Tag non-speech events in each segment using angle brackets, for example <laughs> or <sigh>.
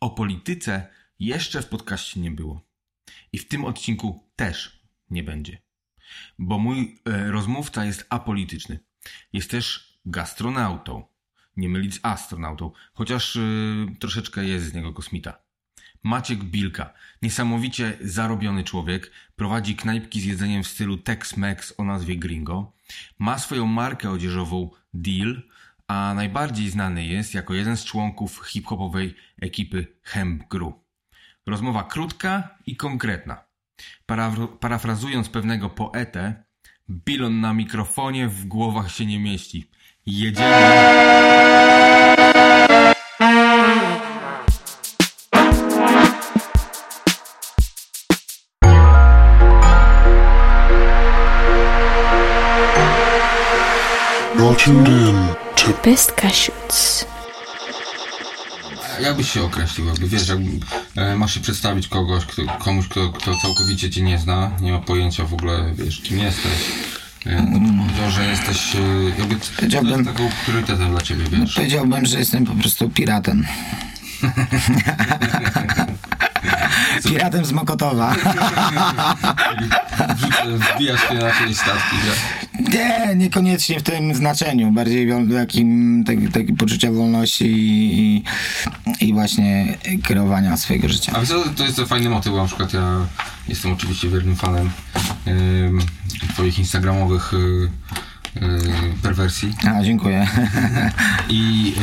O polityce jeszcze w podcaście nie było. I w tym odcinku też nie będzie. Bo mój e, rozmówca jest apolityczny. Jest też gastronautą. Nie mylić z astronautą, chociaż e, troszeczkę jest z niego kosmita. Maciek Bilka, niesamowicie zarobiony człowiek, prowadzi knajpki z jedzeniem w stylu Tex-Mex o nazwie Gringo, ma swoją markę odzieżową Deal, a najbardziej znany jest jako jeden z członków hip-hopowej ekipy Hemp Crew. Rozmowa krótka i konkretna. Parafra- parafrazując pewnego poetę, bilon na mikrofonie w głowach się nie mieści. Jedziemy! Tuned in Best Cashews. Jak byś się określił? Jakby wiesz, jak e, masz się przedstawić kogoś, kto, komuś, kto, kto całkowicie cię nie zna, nie ma pojęcia w ogóle, wiesz, kim jesteś. E, to, że jesteś e, jakby Powiedziałbym- jest taką priorytetem dla ciebie, wiesz. Powiedziałbym, że jestem po prostu piratem. <laughs> piratem z Mokotowa. <laughs> Wbijasz się na jakieś statki, wiesz. Nie, niekoniecznie w tym znaczeniu. Bardziej w takim, tak, takim poczucia wolności i, i, właśnie kierowania swojego życia. A co, to jest to fajny motyw, bo na przykład ja jestem oczywiście wiernym fanem ym, twoich instagramowych y, y, perwersji. A, dziękuję. <laughs> I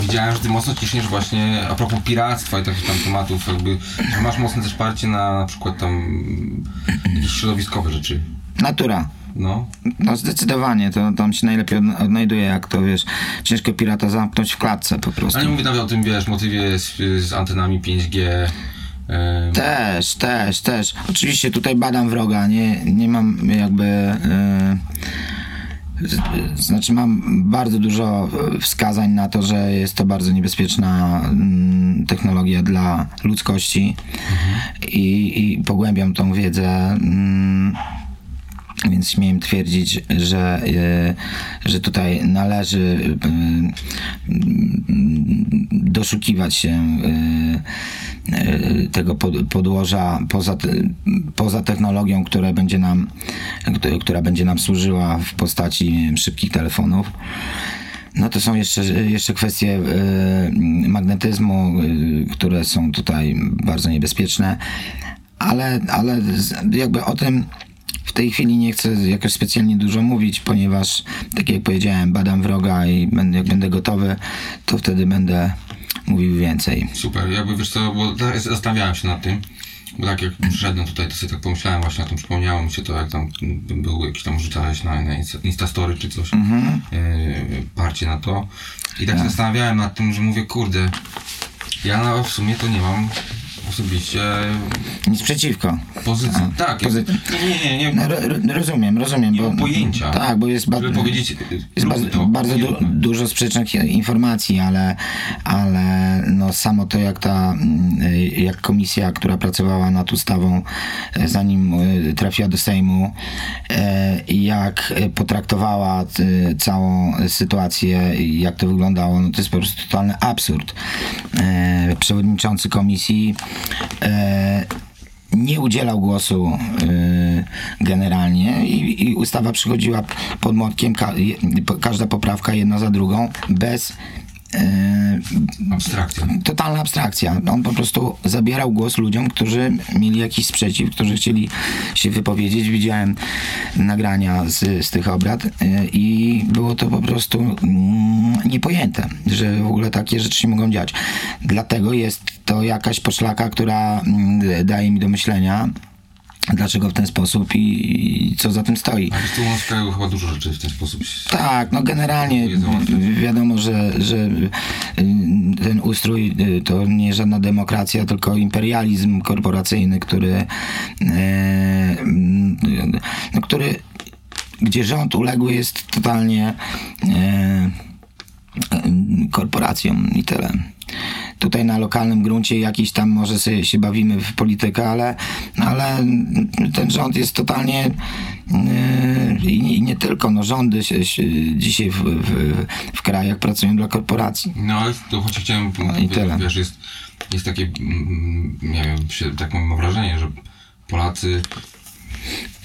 widziałem, że ty mocno ciśniesz właśnie a propos piractwa i takich tam tematów, jakby, że masz mocne też parcie na, na przykład tam jakieś środowiskowe rzeczy. Natura. No. No zdecydowanie, to tam się najlepiej odna- odnajduje, jak to wiesz, ciężko pirata zamknąć w klatce po prostu. Ale nie mówię nawet o tym, wiesz, motywie z, z antenami 5G. ym, Też, też, też. Oczywiście tutaj badam wroga, nie, nie mam jakby. z- Znaczy, mam bardzo dużo wskazań na to, że jest to bardzo niebezpieczna mm, technologia dla ludzkości i, i pogłębiam tą wiedzę. mm, Więc śmiem twierdzić, że, e, że tutaj należy e, doszukiwać się e, tego pod- podłoża poza, poza technologią, która będzie nam, kt- która będzie nam służyła w postaci szybkich telefonów. No to są jeszcze, jeszcze kwestie magnetyzmu, które są tutaj bardzo niebezpieczne, ale, ale jakby o tym w tej chwili nie chcę jakoś specjalnie dużo mówić, ponieważ, tak jak powiedziałem, badam wroga i będę, jak będę gotowy, to wtedy będę mówił więcej. Super, jakby wiesz co, bo tak zastanawiałem się nad tym, bo tak jak przyszedłem tutaj, to sobie tak pomyślałem właśnie o tym, przypomniało mi się to, jak tam był jakiś tam rzucałeś na, na Insta- Instastory czy coś, yy, parcie na to. I tak się zastanawiałem nad tym, że mówię, kurde, ja w sumie to nie mam osobiście Nic przeciwko. pozycji, tak, pozy- nie, nie, nie, nie, No, ro, ro- rozumiem, rozumiem. Nie bo, mam pojęcia. Tak, bo jest, ba- powiedzieć, jest bardzo, to, bardzo du, dużo sprzecznych informacji, ale, ale no samo to, jak ta, mm, jak komisja, która pracowała nad ustawą, e, zanim e, trafiła do Sejmu, jak potraktowała całą sytuację, jak to wyglądało, no to jest po prostu totalny absurd. Przewodniczący komisji nie udzielał głosu y, generalnie i, i ustawa przychodziła pod młotkiem, ka, każda poprawka jedna za drugą, bez abstrakcja. totalna abstrakcja. On po prostu zabierał głos ludziom, którzy mieli jakiś sprzeciw, którzy chcieli się wypowiedzieć. Widziałem nagrania z, z tych obrad y, i było to po prostu mm, niepojęte, że w ogóle takie rzeczy się mogą dziać. Dlatego jest to jakaś poszlaka, która mm, daje mi do myślenia, dlaczego w ten sposób i, i co za tym stoi. A wiesz, tu w kraju chyba dużo rzeczy w ten sposób się... Tak, no generalnie wiadomo, że, że y, ten ustrój y, to nie żadna demokracja, tylko imperializm korporacyjny, który, y, no, który gdzie rząd uległy jest totalnie korporacjom i tyle. Tutaj na lokalnym gruncie jakiś tam może sobie się bawimy w politykę, ale, ale ten rząd jest totalnie yy, i nie, i nie tylko, no rządy się, się dzisiaj w, w, w krajach pracują dla korporacji. No ale to choć chciałem No i powiedzieć, tyle. wiesz, jest jest takie, mm, nie wiem, się, tak mam wrażenie, że Polacy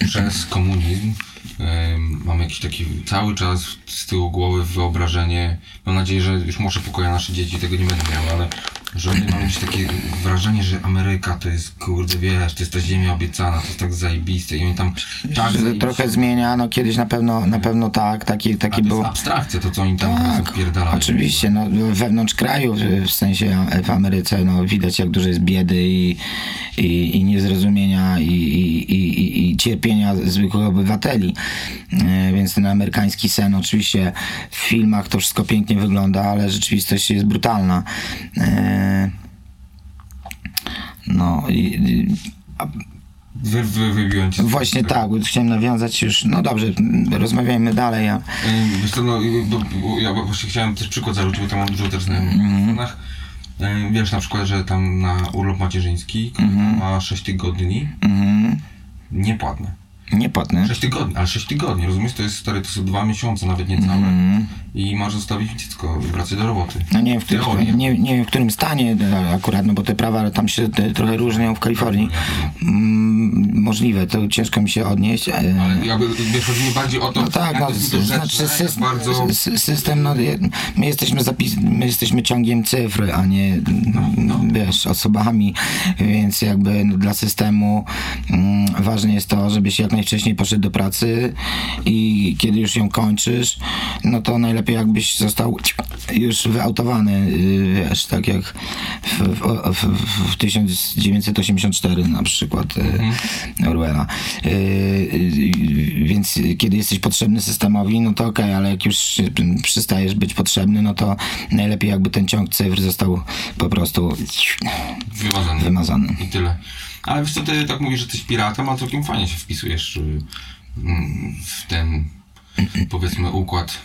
przez komunizm em, mamy jakiś taki cały czas z tyłu głowy wyobrażenie, mam nadzieję, że już może pokoja nasze dzieci tego nie będą miały, ale że oni mają jakieś takie wrażenie, że Ameryka to jest, kurde, wiesz, to jest ta ziemia obiecana, to jest tak zajebiste i oni tam tak Że trochę zmienia, no kiedyś na pewno, na pewno tak, taki, taki to jest był. abstrakcja, to co oni tam Tak, pierdalają. oczywiście, no, wewnątrz kraju, w- sensie w Ameryce, no, widać jak dużo jest biedy i, i, i niezrozumienia i, i, i, i- cierpienia zwykłych obywateli. E, Więc ten amerykański sen, oczywiście w filmach to wszystko pięknie wygląda, ale rzeczywistość jest brutalna. No i, i Wy, wy, wybiłem cię. właśnie tak, bo chciałem nawiązać już, no dobrze, rozmawiajmy dalej, ja Wiesz co, no, bo, ja właśnie chciałem też przykład zarzucić, bo tam mam dużo też znajomych. Ym, Wiesz na przykład, że tam na urlop macierzyński Mhm. ma 6 tygodni niepłatne. Niepłatny. 6 tygodni, ale 6 tygodni, rozumiesz? To jest stary, to są 2 miesiące, nawet niecałe. Mhm. I masz zostawić dziecko, wracać do roboty. No nie wiem, w, którym, Teoria. nie, nie wiem, w którym stanie akurat, no bo te prawa tam się te, trochę różnią w Kalifornii. Mm, możliwe, to ciężko mi się odnieść. e, Ale jakby, wiesz, chodzi mi bardziej o to, No tak, no, znaczy jak system, bardzo... sy- system no, my jesteśmy zapis, my jesteśmy ciągiem cyfr, a nie no. wiesz, osobami, więc jakby no, dla systemu mm, ważne jest to, żebyś jak najwcześniej poszedł do pracy i kiedy już ją kończysz, no to najlepiej jakbyś został już wyautowany, y, wiesz, tak jak w, w, w, w 1984 na przykład y, Orwella. Y, y, Więc kiedy jesteś potrzebny systemowi, no to okej, ale jak już przestajesz być potrzebny, no to najlepiej jakby ten ciąg cyfr został po prostu Wymazany. wymazany. I tyle. Ale wiesz co, ty tak mówisz, że jesteś piratem, a całkiem fajnie się wpisujesz y, mm, w ten powiedzmy układ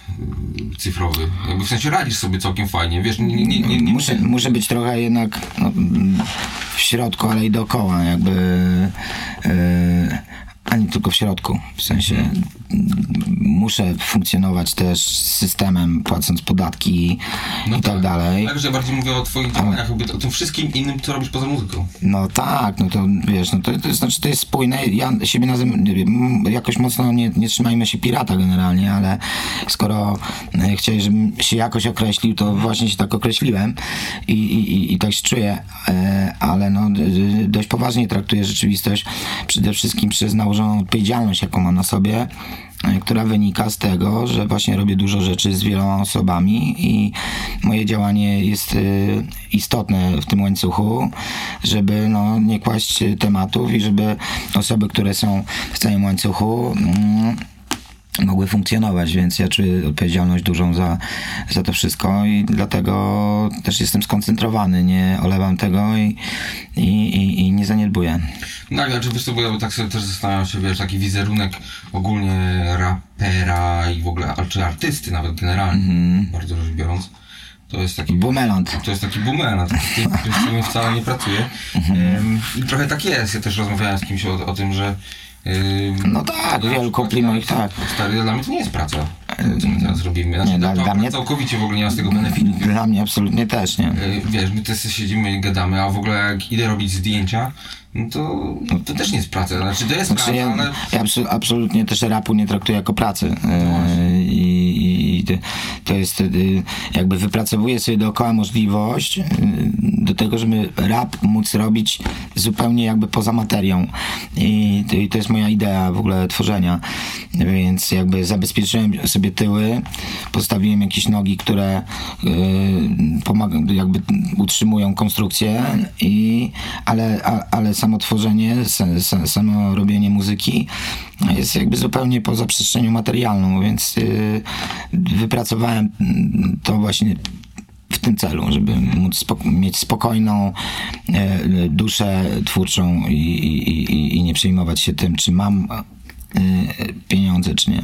y, cyfrowy. Jakby w sensie radzisz sobie całkiem fajnie, wiesz, nie, nie, nie, nie Muszę, muszę być trochę jednak no, w środku, ale i dookoła, jakby. ani tylko w środku. W sensie muszę funkcjonować też z systemem, płacąc podatki i tak dalej. Także bardziej mówię o twoich działaniach, jakby o tym wszystkim innym, co robisz poza muzyką. No tak, no to wiesz, no to, to znaczy to jest spójne. Ja siebie nazywam, jakoś mocno nie, nie trzymajmy się pirata generalnie, ale skoro e, chciałeś, żebym się jakoś określił, to właśnie się tak określiłem i, i, i, tak się czuję, e, ale no dość poważnie traktuję rzeczywistość, przede wszystkim przez nałożoną odpowiedzialność, jaką mam na sobie która wynika z tego, że właśnie robię dużo rzeczy z wieloma osobami i moje działanie jest y, istotne w tym łańcuchu, żeby no, nie kłaść tematów i żeby osoby, które są w całym łańcuchu mm, mogły funkcjonować, więc ja czuję odpowiedzialność dużą za, za to wszystko i dlatego też jestem skoncentrowany, nie olewam tego i, i, i, i nie zaniedbuję. No, znaczy wiesz co, bo ja tak sobie też zastanawiam się, wiesz, taki wizerunek ogólnie rapera i w ogóle, czy artysty nawet generalnie, Mhm. bardzo rzecz biorąc, to jest taki Bumeland. To jest taki z którym wcale nie pracuję. Mhm. Ym, I trochę tak jest. Ja też rozmawiałem z kimś o, o tym, że. No tak, wielu moich, tak. Stary, dla mnie to nie jest praca. Co my teraz robimy? Znaczy, Nie, dla- to dla mnie- Całkowicie w ogóle nie ma z tego benefitu. Dla mnie absolutnie też, nie? Wiesz, my też siedzimy i gadamy, a w ogóle jak idę robić zdjęcia, no to, to też nie jest praca. Znaczy to jest Znaczy, praca, ja, ale. ja abso- absolutnie też rapu nie traktuję jako pracy. E, I, i to- to jest jakby wypracowuję sobie dookoła możliwość do tego, żeby rap móc robić zupełnie jakby poza materią. I to, i to jest moja idea w ogóle tworzenia. Więc jakby zabezpieczyłem sobie tyły, postawiłem jakieś nogi, które e, pomagają, jakby utrzymują konstrukcję, i, ale, a, ale samo tworzenie, sa- sa- samo robienie muzyki jest jakby zupełnie poza przestrzenią materialną, więc y, wypracowałem to właśnie w tym celu, żeby móc spoko- mieć spokojną e, duszę twórczą i, i, i, i nie przejmować się tym, czy mam e, pieniądze, czy nie.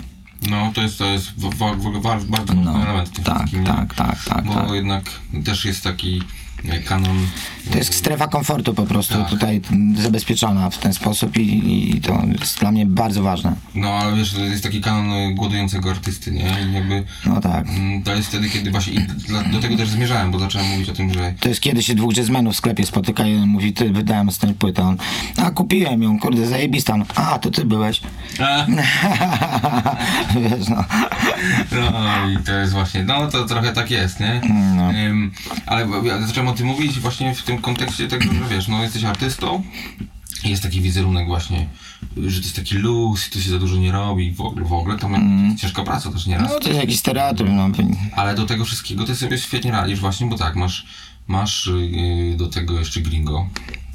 No to jest, to jest w, w, w ogóle wa- bardzo ważny No, element w tym tak, tak, tak, tak, Bo tak. jednak też jest taki e, Canon... To jest strefa komfortu po prostu Tak. tutaj zabezpieczona w ten sposób i, i to jest dla mnie bardzo ważne. No ale wiesz, to jest taki kanon e, głodującego artysty, nie? I jakby No tak. to jest wtedy, kiedy właśnie... Do tego też zmierzałem, bo zacząłem mówić o tym, że To jest kiedy się dwóch jazzmenów w sklepie spotyka i jeden mówi, ty wydałem ostatnią płytę. On, a kupiłem ją, kurde, zajebista. On, A, to ty byłeś. A, <laughs> Wiesz, no. no i to jest właśnie, no to trochę tak jest, nie? No. Ym, ale ja zacząłem o tym mówić właśnie w tym kontekście tego, że wiesz, no jesteś artystą i jest taki wizerunek właśnie, że to jest taki luz i to się za dużo nie robi w ogóle, w ogóle to mm. ciężka praca też nieraz. no to jest jakiś stereotyp, no. Ale do tego wszystkiego ty sobie świetnie radzisz właśnie, bo tak, masz, masz yy, do tego jeszcze gringo,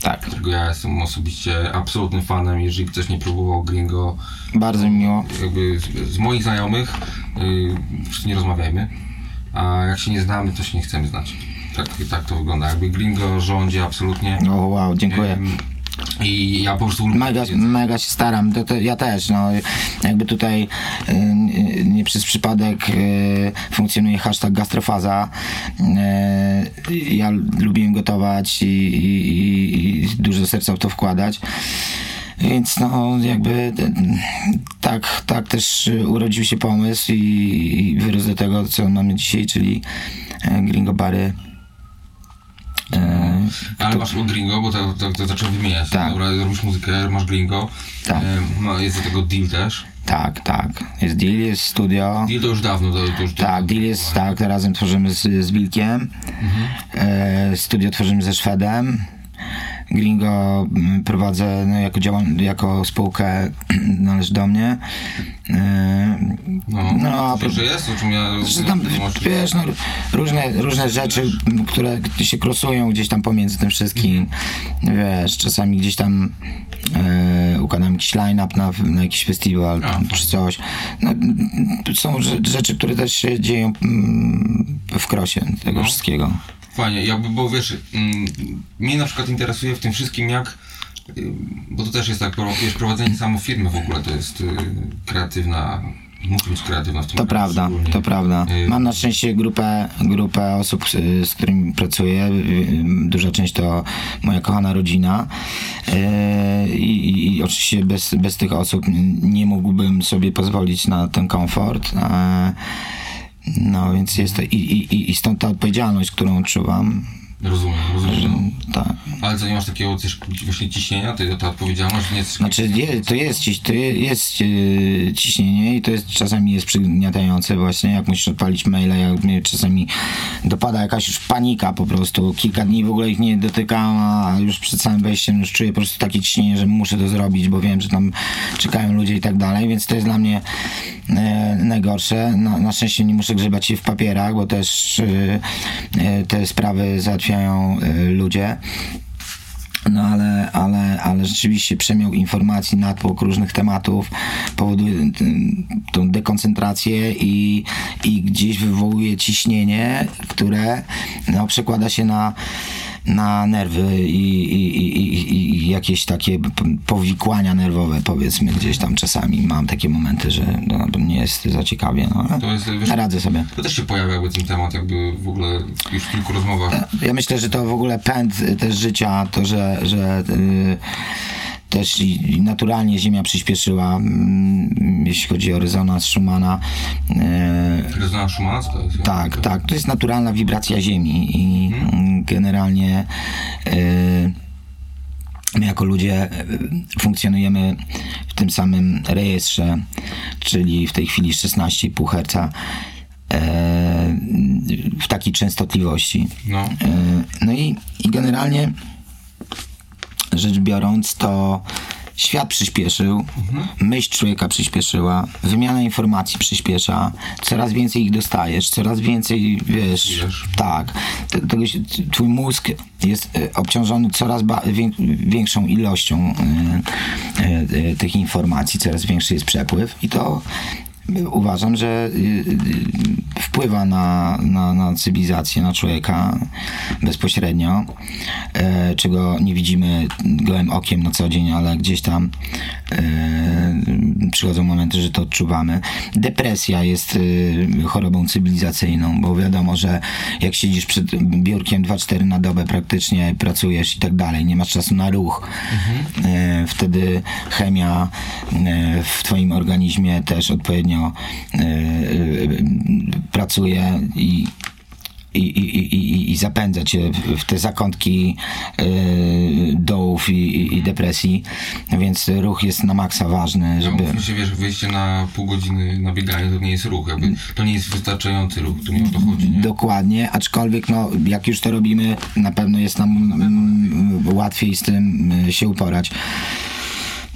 Tak, którego ja jestem osobiście absolutnym fanem, jeżeli ktoś nie próbował gringo, bardzo mi miło. jakby z, z moich znajomych yy, nie rozmawiajmy, a jak się nie znamy, to się nie chcemy znać. Tak, tak to wygląda, jakby gringo rządzi absolutnie. O, wow, dziękuję. I ja po prostu lubię Mega, mega się staram, to, to ja też, no jakby tutaj y, nie przez przypadek y, funkcjonuje hashtag gastrofaza. Y, ja lubiłem gotować i, i, i, i dużo serca w to wkładać. Więc no jakby tak, tak też urodził się pomysł i, i wyrósł do tego, co mamy dzisiaj, czyli y, gringo bary. Y, Ale masz gringo, bo to, to, to zacząłem wymieniać. Tak. Dobra, robisz muzykę, masz gringo. Tak. No, jest do tego deal też. tak, tak. Jest deal, jest studio. Deal to już dawno, to, to już Tak, deal jest tak, razem tworzymy z, z Wilkiem. E, studio tworzymy ze Szwedem. Gringo mm, prowadzę no, jako, działam, jako spółkę, <clears throat> należy do mnie. E, No, no, a to że jest, o czym ja... że tam, wiesz, no, różne, różne rzeczy, które się krosują gdzieś tam pomiędzy tym wszystkim. Wiesz, czasami gdzieś tam e, układam jakiś line-up na, na jakiś festiwal A, czy coś. No, są rze- rzeczy, które też się dzieją mm, w krosie tego No. wszystkiego. Fajnie, bo wiesz, mm, mnie na przykład interesuje w tym wszystkim jak, y, bo to też jest tak, wiesz, prowadzenie samo firmy w ogóle to jest y, kreatywna, musi być kreatywna w tym To prawda, szczególnie. to prawda. Y, Mam na szczęście grupę, grupę osób, z, którymi pracuję. Duża część to moja kochana rodzina. I, i, i oczywiście bez, bez tych osób nie mógłbym sobie pozwolić na ten komfort. No więc jest to i, i- i stąd ta odpowiedzialność, którą odczuwam. Rozumiem, rozumiem. Tak. Ale co, nie masz takiego też właśnie ciśnienia, to, ta odpowiedzialność nie jest... Znaczy je, to jest, to je- jest e, ciśnienie i to jest czasami jest przygniatające właśnie, jak musisz odpalić maile, jak mnie czasami dopada jakaś już panika po prostu. Kilka dni w ogóle ich nie dotykam, a już przed samym wejściem już czuję po prostu takie ciśnienie, że muszę to zrobić, bo wiem, że tam czekają ludzie i tak dalej, więc to jest dla mnie e, najgorsze. Na, na szczęście nie muszę grzebać się w papierach, bo też e, e, te sprawy załatwiają e, ludzie. No ale, ale, ale rzeczywiście przemiał informacji, natłok różnych tematów powoduje y, tą dekoncentrację i, i gdzieś wywołuje ciśnienie, które no, przekłada się na, na nerwy i, i, i, i, jakieś takie powikłania nerwowe powiedzmy gdzieś tam czasami mam takie momenty, że no, nie jest za ciekawie. No. To jest, wiesz, Radzę sobie. to też się pojawia jakby ten temat, jakby w ogóle już w kilku rozmowach. Ja myślę, że to w ogóle pęd też życia, to, że, że y, też i naturalnie Ziemia przyspieszyła, mm, jeśli chodzi o rezonans Schumana. Y, Rezonans Schumana, to jest? tak, tak, to jest naturalna wibracja Ziemi i mm, generalnie y, my jako ludzie y, funkcjonujemy w tym samym rejestrze, czyli w tej chwili 16,5 Hz w takiej częstotliwości. No. E, No i, i generalnie rzecz biorąc, to świat przyspieszył, myśl człowieka przyspieszyła, wymiana informacji przyspiesza, coraz więcej ich dostajesz, coraz więcej, wiesz, Wiesz. tak, tego się, twój mózg jest e, obciążony coraz większą ilością e, e, e, tych informacji, coraz większy jest przepływ i to uważam, że y, y, wpływa na, na, na cywilizację, na człowieka bezpośrednio, e, czego nie widzimy gołym okiem na co dzień, ale gdzieś tam e, przychodzą momenty, że to odczuwamy. Depresja jest y, chorobą cywilizacyjną, bo wiadomo, że jak siedzisz przed biurkiem 2-4 na dobę praktycznie, pracujesz i tak dalej, nie masz czasu na ruch, e, wtedy chemia w twoim organizmie też odpowiednio e, e, pracuje i i, i, i, i- zapędza cię w- te zakątki e, dołów i, i- depresji, więc ruch jest na maksa ważny, Żeby... żeby... się wiesz, wyjście na pół godziny na bieganie to nie jest ruch, jakby, to nie jest wystarczający ruch, to nie o to chodzi, nie? Dokładnie, aczkolwiek no, jak już to robimy, na pewno jest nam mm, łatwiej z tym się uporać.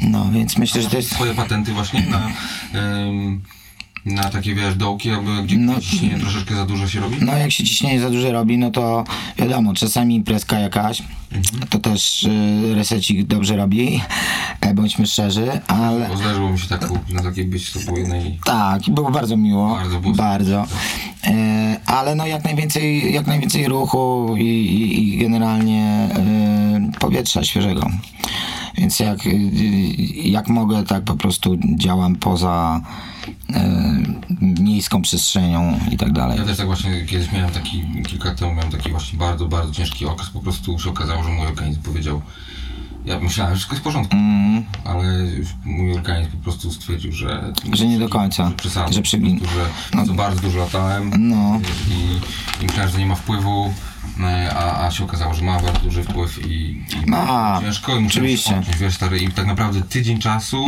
No, więc myślę, że to jest... Swoje patenty właśnie na, em, na takie, wiesz, dołki, jakby gdzie No. ciśnienie troszeczkę za dużo się robi? No, jak się ciśnienie za duże robi, no to wiadomo, czasami imprezka jakaś, to też y, resecik dobrze robi, e, bądźmy szczerzy, ale... Bo zdarzyło mi się tak na takiej być to po jednej... Tak, było bardzo miło. Bardzo było bardzo. E, ale no jak najwięcej, jak najwięcej ruchu i, i, i generalnie e, powietrza świeżego. Więc jak, y, jak mogę, tak po prostu działam poza e, miejską przestrzenią i tak dalej. Ja też tak właśnie kiedyś miałem taki, kilka lat temu miałem taki właśnie bardzo, bardzo ciężki okres, po prostu się okazało, że mój organizm powiedział, ja myślałem, że wszystko jest w porządku, Mm. ale mój organizm po prostu stwierdził, że... Że nie do końca, Że przesadzam, że że za bardzo dużo latałem No. i, i myślałem, że nie ma wpływu, a, a się okazało, że ma bardzo duży wpływ i, i Ma, ciężko i oczywiście. odciąć, wiesz stary, i tak naprawdę tydzień czasu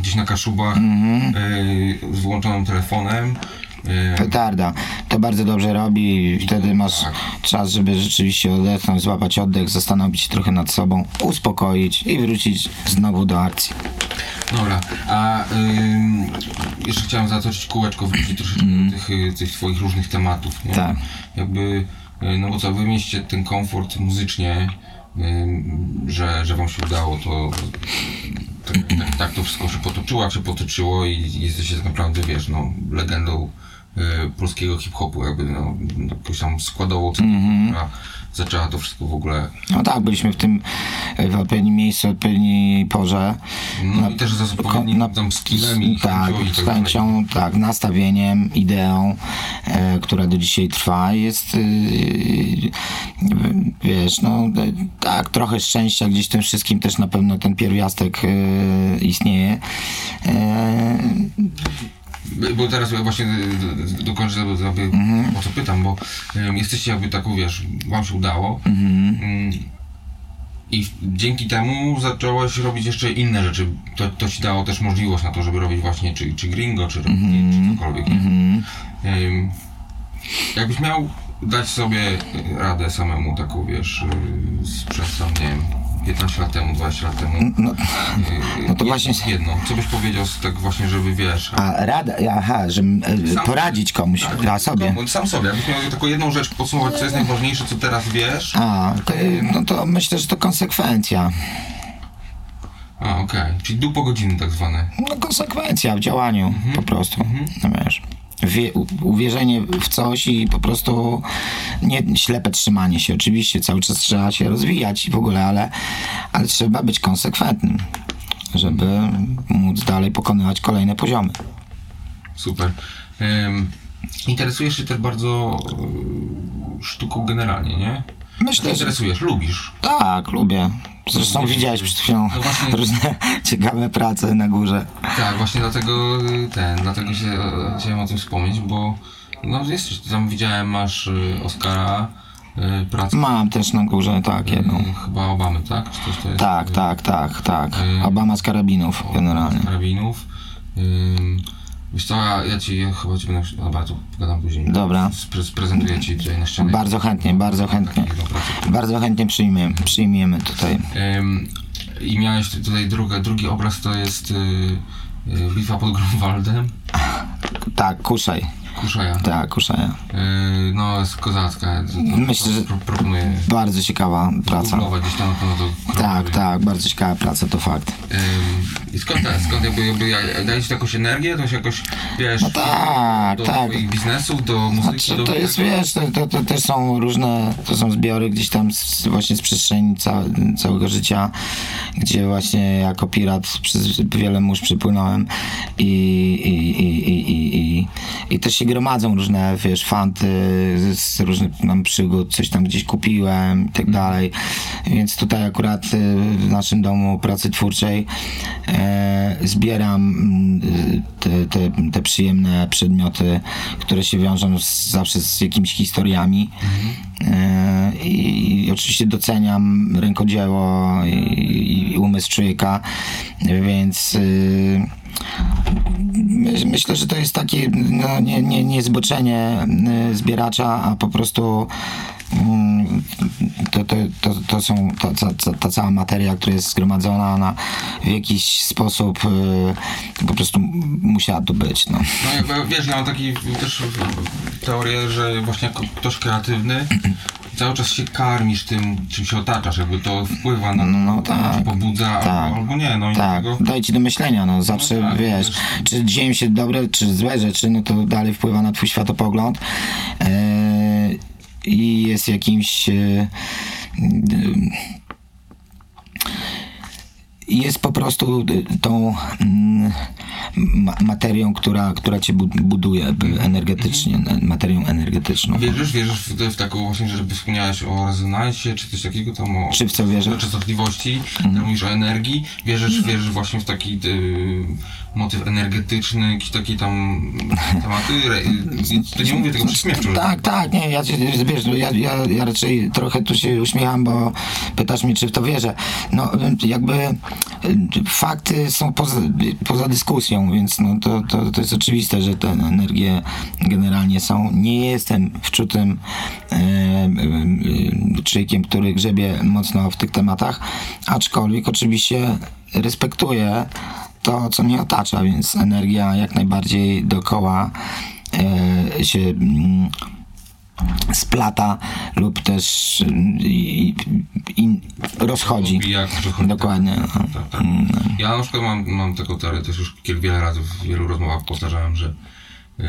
gdzieś na Kaszubach Mhm. e, z włączonym telefonem e, Petarda. To bardzo dobrze robi i wtedy masz tak. czas, żeby rzeczywiście odetchnąć, złapać oddech, zastanowić się trochę nad sobą, uspokoić i wrócić znowu do akcji. Dobra, a ym, jeszcze chciałem zatoczyć kółeczko, wrócić troszeczkę do tych, y, tych swoich różnych tematów, nie? Tak. Jakby, y, no bo co, wy mieście ten komfort muzycznie, ym, że, że wam się udało, to tak, tak, tak to wszystko się potoczyło, jak się potoczyło i jesteście tak naprawdę, wiesz, no, legendą y, polskiego hip-hopu, jakby, no, jakąś tam składową, która zaczęła to wszystko w ogóle No tak, byliśmy w tym e, w odpowiednim miejscu, w odpowiedniej porze. No i też z odpowiednim na- tam skillem i tak, chęcią i tak chęcią, tak, nastawieniem, ideą, e, która do dzisiaj trwa, jest, y, wiesz, no e, tak, trochę szczęścia gdzieś w tym wszystkim też na pewno ten pierwiastek e, istnieje. E, Bo teraz właśnie y, y, dokończę jakby, Mhm. o co pytam, bo y, jesteście jakby taką, wiesz, wam się udało mm, i dzięki temu zacząłeś robić jeszcze inne rzeczy. To, to ci dało też możliwość na to, żeby robić właśnie czy, czy gringo, czy, Mhm. czy cokolwiek. nie? Ym, jakbyś miał dać sobie radę samemu taką, wiesz, sprzed tam, nie wiem, 15 lat temu, 20 lat temu. no, y, no to właśnie- Jedno, co byś powiedział tak właśnie, żeby wiesz... a rada, aha, że e, Sam- poradzić komuś, a sobie. No, sam sobie, jakbyś miał taką jedną rzecz podsumować, co jest najważniejsze, co teraz wiesz. A, to, no to myślę, że to konsekwencja. A, okej. Czyli dupogodziny tak zwane. No konsekwencja w działaniu po prostu, no wiesz. Wie, uwierzenie w coś i po prostu nie ślepe trzymanie się. Oczywiście cały czas trzeba się rozwijać i w ogóle, ale, ale trzeba być konsekwentnym, żeby móc dalej pokonywać kolejne poziomy. Super. Ym, interesujesz się też bardzo y, sztuką generalnie, nie? Myślę, że Interesujesz, lubisz. tak, lubię. Zresztą widziałeś przed chwilą No właśnie. różne <laughs> ciekawe prace na górze. Tak, właśnie dlatego y, ten, dlatego się e, chciałem o tym wspomnieć, bo no jesteś, tam widziałem, masz y, Oscara, y, pracę Mam też na górze, tak, jedną. y, chyba Obamy, tak? Czy coś to jest? Tak, tak, tak, tak. Y, Obama z karabinów generalnie. karabinów. Ym, wiesz co, ja, ci ja chyba ci będę... Dobra, to pogadam później. Dobra. Spre- Sprezentuję ci tutaj na ścianie. Bardzo chętnie, bardzo chętnie. Bardzo chętnie przyjmiemy, przyjmiemy tutaj. Ym, I miałeś tutaj drugi, drugi obraz, to jest y, y, bitwa pod Grunwaldem. Tak, kuszaj. Kuszaja. Tak, kuszaja. Y, no, jest kozacka. Myślę, że- Pro, proponuję Bardzo ciekawa praca. gdzieś tam na pewno to Tak, tak, bardzo ciekawa praca, to fakt. Ym, I skąd, skąd jakby, jakby ja- daje ci to jakąś energię, to się jakoś, wiesz, No tak, do tak. twoich biznesów, do muzyki, Znaczy, do to jest, tego? wiesz, to, to, to też są różne, to są zbiory gdzieś tam z, właśnie z przestrzeni ca, całego życia, gdzie właśnie jako pirat przez wiele mórz przypłynąłem i, i, i, i, i, i, i też się gromadzą różne, wiesz, fanty z, różnych mam przygód, coś tam gdzieś kupiłem i tak dalej, więc tutaj akurat y, w naszym domu pracy twórczej e, zbieram mm, te, te, te przyjemne przedmioty, które się wiążą z, zawsze z jakimiś historiami. E, i, I oczywiście doceniam rękodzieło i, i umysł człowieka, więc my- myślę, że to jest takie no, nie, nie, nie zboczenie zbieracza, a po prostu to, to, to, to są ta, ta, ta cała materia, która jest zgromadzona, ona w jakiś sposób y, po prostu musiała tu być. No. No jakby, wiesz, ja mam taki też teorię, że właśnie jako ktoś kreatywny <clears throat> cały czas się karmisz tym, czym się otaczasz, jakby to wpływa na to, No tak. pobudza, Tak. albo, nie, no Tak, daje ci do myślenia, no zawsze No tak, wiesz, wiesz. czy dzieją się dobre, czy złe rzeczy, no to dalej wpływa na twój światopogląd Eee, i jest jakimś e, jest po prostu y, tą mm, ma- materią, która, która cię bu- buduje energetycznie, Mhm. materią energetyczną. Wierzysz, wierzysz w, w taką właśnie, żeby wspomniałeś o rezonansie, czy coś takiego tam o... Czy w co wierzę? o częstotliwości, Mhm. mówisz o energii, wierzysz, wierzysz właśnie w taki y, motyw energetyczny, jakieś takie tam tematy, re, to nie mówię tego prześmiewczo, że Tak, tak, nie, ja, wiesz, ja, ja, ja raczej trochę tu się uśmiecham, bo pytasz mnie, czy w to wierzę. No, jakby y, fakty są poza, poza dyskusją, więc no, to, to, to jest oczywiste, że te energie generalnie są. Nie jestem wczutym e, e, człowiekiem, który grzebie mocno w tych tematach, aczkolwiek oczywiście respektuję to, co mnie otacza, więc energia jak najbardziej dookoła e, się mm, splata lub też mm, i, i rozchodzi. Dokładnie. no. Tak, tak. Ja na przykład mam, mam taką teorię, też już wiele razy w wielu rozmowach powtarzałem, że y,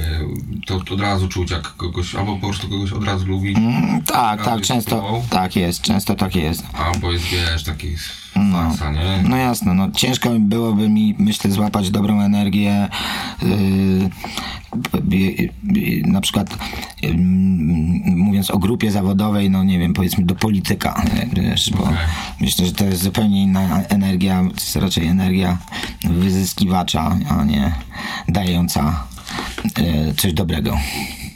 to od razu czuć, jak kogoś, albo po prostu kogoś od razu lubi, Mm, Tak, tak, często spróbował. tak jest, często tak jest. albo jest, wiesz, taki farsa, nie? No jasne, no ciężko byłoby mi, myślę, złapać dobrą energię. Yy, na przykład yy, mówiąc o grupie zawodowej, no nie wiem, powiedzmy do polityka, wiesz, bo Okej. myślę, że to jest zupełnie inna energia, to jest raczej energia wyzyskiwacza, a nie dająca coś dobrego.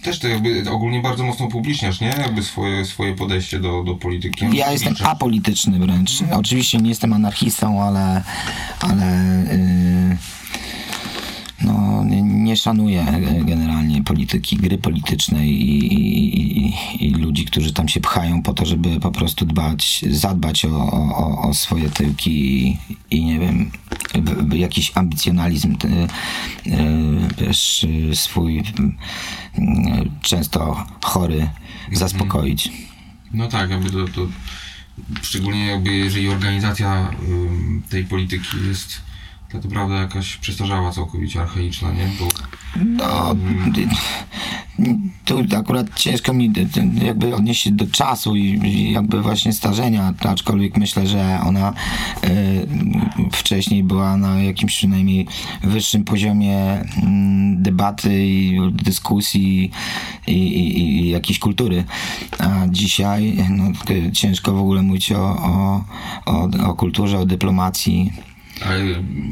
Też to jakby ogólnie bardzo mocno upubliczniasz, nie? Jakby swoje, swoje podejście do, do polityki. Ja jestem Upubliczniasz. apolityczny wręcz. Oczywiście nie jestem anarchistą, ale, ale yy, no, nie, szanuję generalnie polityki, gry politycznej i, i, i, ludzi, którzy tam się pchają po to, żeby po prostu dbać, zadbać o, o, o swoje tyłki i, i nie wiem, jakiś ambicjonalizm y, też y, swój często chory zaspokoić. No tak, jakby to, to szczególnie jakby jeżeli organizacja tej polityki jest tak naprawdę jakaś przestarzała całkowicie, archaiczna, nie? Bo No, tu akurat ciężko mi jakby odnieść się do czasu i, jakby właśnie starzenia, aczkolwiek myślę, że ona y, wcześniej była na jakimś przynajmniej wyższym poziomie mm, debaty i dyskusji i, i, i jakiejś kultury. A dzisiaj no, ciężko w ogóle mówić o, o, o, o kulturze, o dyplomacji. Ale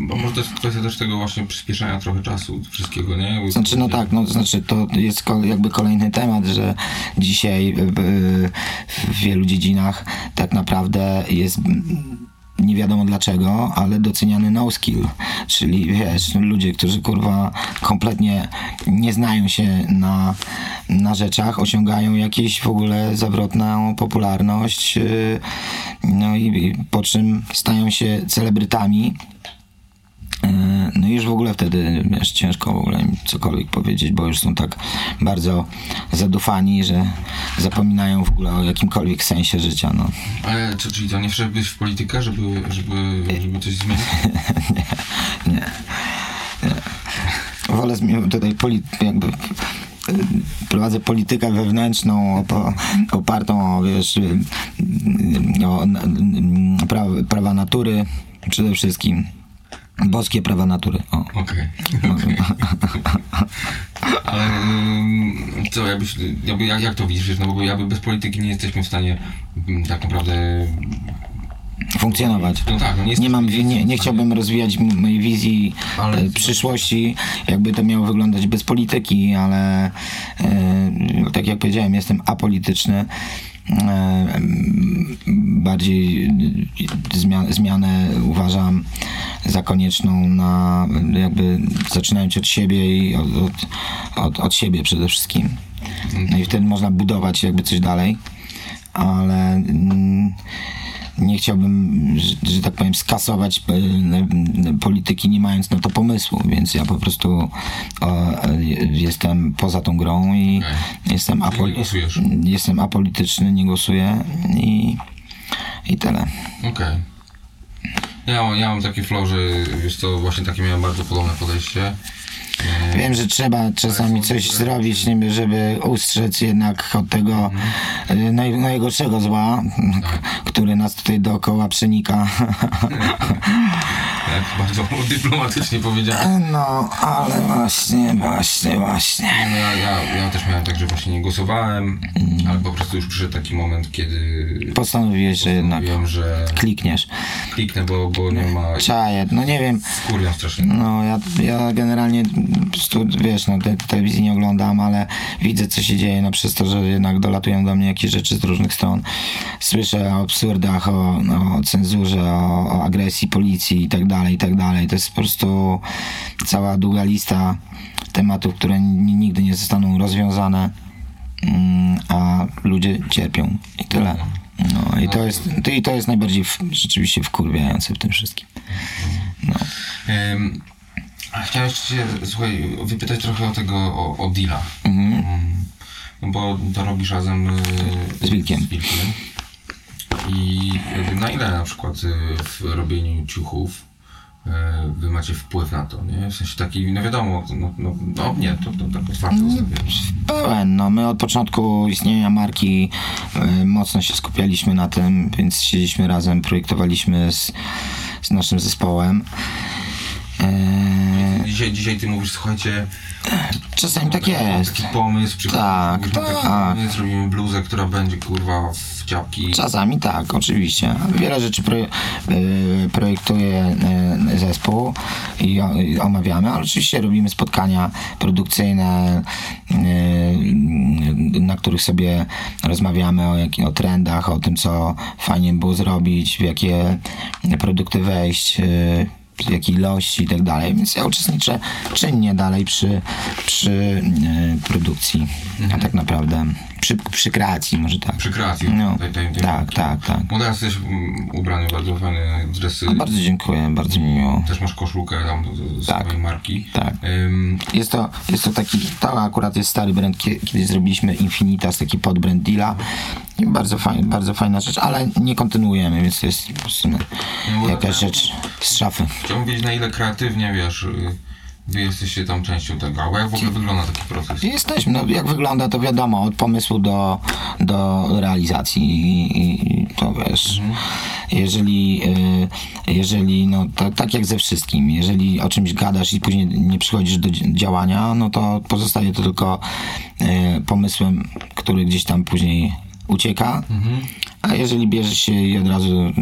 bo może to jest kwestia też tego właśnie przyspieszenia trochę czasu wszystkiego, nie? Jakby Znaczy, no tak, no, znaczy to jest jakby kolejny temat, że dzisiaj w wielu dziedzinach tak naprawdę jest nie wiadomo dlaczego, ale doceniany no skill, czyli wiesz, ludzie, którzy kurwa kompletnie nie znają się na, na rzeczach, osiągają jakieś w ogóle zawrotną popularność, y, no i, po czym stają się celebrytami, No i już w ogóle wtedy wiesz, ciężko w ogóle im cokolwiek powiedzieć, bo już są tak bardzo zadufani, że zapominają w ogóle o jakimkolwiek sensie życia. No. Ale czy, czyli to nie wszedłbyś w politykę, żeby, żeby, żeby coś zmienić? <laughs> Wolę zmi- tutaj poli- jakby prowadzę politykę wewnętrzną opartą o, wiesz, o prawa natury przede wszystkim. Boskie prawa natury. Okej. okej. <laughs> Ale ym, co, jakbyś, jakby, jak, jak to widzisz, wiesz, no bo jakby bez polityki nie jesteśmy w stanie ym, tak naprawdę... Funkcjonować. No tak, no nie mam, nie nie, chciałbym rozwijać mojej wizji Ale- e, przyszłości, jakby to miało wyglądać bez polityki, ale e, tak jak powiedziałem, jestem apolityczny. E, bardziej e, zmian, zmianę uważam za konieczną na jakby zaczynając od siebie i od, od, od, od siebie przede wszystkim. No i wtedy można budować jakby coś dalej, ale mm, nie chciałbym, że, że tak powiem, skasować e, polityki, nie mając na to pomysłu, więc ja po prostu e, jestem poza tą grą i Okej. jestem, Czyli nie jestem apolityczny, nie głosuję i, i tyle. Okej. Ja, mam- ja mam takie flow, że wiesz co, właśnie takie miałem bardzo podobne podejście. E, Wiem, że trzeba czasami coś zrobić, niby, żeby ustrzec jednak od tego e, naj, najgorszego zła, k- który nas tutaj dookoła przenika. <laughs> Jak bardzo dyplomatycznie powiedziałem. No, ale właśnie, właśnie, właśnie. No ja, ja, ja też miałem tak, że właśnie nie głosowałem, ale po prostu już przyszedł taki moment, kiedy Postanowiłeś, że jednak że klikniesz. kliknę, bo, bo nie ma... Czaję, no nie wiem, Kurwiam strasznie. no ja, ja generalnie wiesz, no te, telewizji nie oglądam, ale widzę co się dzieje, no przez to, że jednak dolatują do mnie jakieś rzeczy z różnych stron. Słyszę o absurdach, o, o cenzurze, o, o agresji policji i tak dalej, i tak dalej. To jest po prostu cała długa lista tematów, które nigdy nie zostaną rozwiązane, mm, a ludzie cierpią i tyle. No i to jest, to, i to jest najbardziej w, rzeczywiście wkurwiające w tym wszystkim. Em, a chciałem jeszcze cię, słuchaj, wypytać trochę o tego, o, o deala. Mm, No bo to robisz razem y, Z Wilkiem. Z Wilkiem. I na ile na przykład y, w robieniu ciuchów wy macie wpływ na to, nie? W sensie taki, no wiadomo, no, no, no nie, to, to tak otwarto zostawiam. Pełen, no my od początku istnienia marki e, mocno się skupialiśmy na tym, więc siedzieliśmy razem, projektowaliśmy z, z naszym zespołem. E, Dzisiaj, dzisiaj ty mówisz, słuchajcie, czasami tak jest. taki pomysł, Tak, taki tak. pomysł, robimy bluzę, która będzie kurwa w ciapki. Czasami tak, oczywiście. Wiele rzeczy pro, e, projektuje e, zespół i omawiamy, ale oczywiście robimy spotkania produkcyjne, e, na których sobie rozmawiamy o, jak, o trendach, o tym, co fajnie było zrobić, w jakie produkty wejść. Jakiej ilości i tak dalej, więc ja uczestniczę czynnie dalej przy, przy e, produkcji, a tak naprawdę przy, przy kreacji może tak. Przy kreacji. No, tak, tak, tak. No teraz jesteś mm, ubrany w bardzo fajne dresy. Bardzo dziękuję, bardzo mi miło. Też masz koszulkę tam z- Tak. swojej marki. Tak. Ym, Jest to, jest to taki, to akurat jest stary brand, kie- kiedyś zrobiliśmy Infinitas, taki podbrand deala. I bardzo, fajna, bardzo fajna rzecz, ale nie kontynuujemy, więc to jest po prostu no, bo jakaś ja- rzecz z szafy. chciałbym wiedzieć na ile kreatywnie, wiesz, y, wy jesteście tam częścią tego, albo jak w ogóle wygląda taki proces. Jesteśmy, no jak wygląda to wiadomo, od pomysłu do, do realizacji i, i, to wiesz, jeżeli, y, jeżeli no to, tak jak ze wszystkim, jeżeli o czymś gadasz i później nie przychodzisz do dzi- działania, no to pozostaje to tylko y, pomysłem, który gdzieś tam później ucieka, a jeżeli bierzesz się i od razu mm,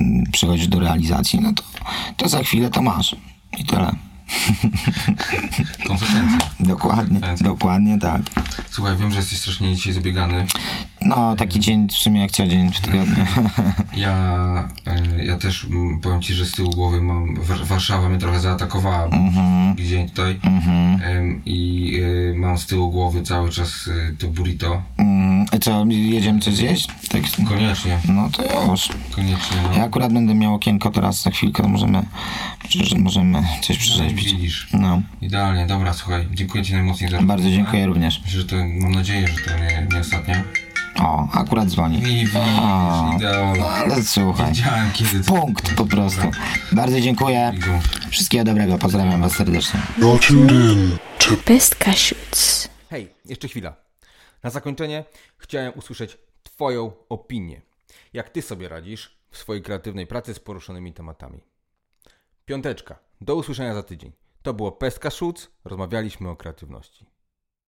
mm, przechodzisz do realizacji, no to, to za chwilę to masz. I tyle. <laughs> Konsekwencje. Dokładnie, Konsekwencje. dokładnie tak. Słuchaj, wiem, że jesteś strasznie dzisiaj zabiegany. No, taki dzień w sumie jak co dzień w tygodniu. <laughs> Ja, y, ja też mm, powiem ci, że z tyłu głowy mam, War- Warszawa mnie trochę zaatakowała mm dzień tutaj Ym, i y, mam z tyłu głowy cały czas y, to burrito. Mm, co, jedziemy coś zjeść? Tak, Koniecznie, no to już. koniecznie. No. Ja akurat będę miał okienko teraz za chwilkę, to możemy, możemy coś przyrzeźbić. Widzisz. No, Idealnie, dobra, słuchaj, dziękuję Ci najmocniej za bardzo dziękuję również. Myślę, że to, mam nadzieję, że to nie, nie ostatnia. O, akurat dzwoni. I O, idealnie. ale słuchaj. Wiedziałem kiedy. Punkt po prostu. Bardzo dziękuję. Dobra. Wszystkiego dobrego, pozdrawiam was serdecznie. Best. Hej, jeszcze chwila. Na zakończenie chciałem usłyszeć Twoją opinię. Jak Ty sobie radzisz w swojej kreatywnej pracy z poruszonymi tematami? Piąteczka. Do usłyszenia za tydzień. To było Pestka Szuc. Rozmawialiśmy o kreatywności.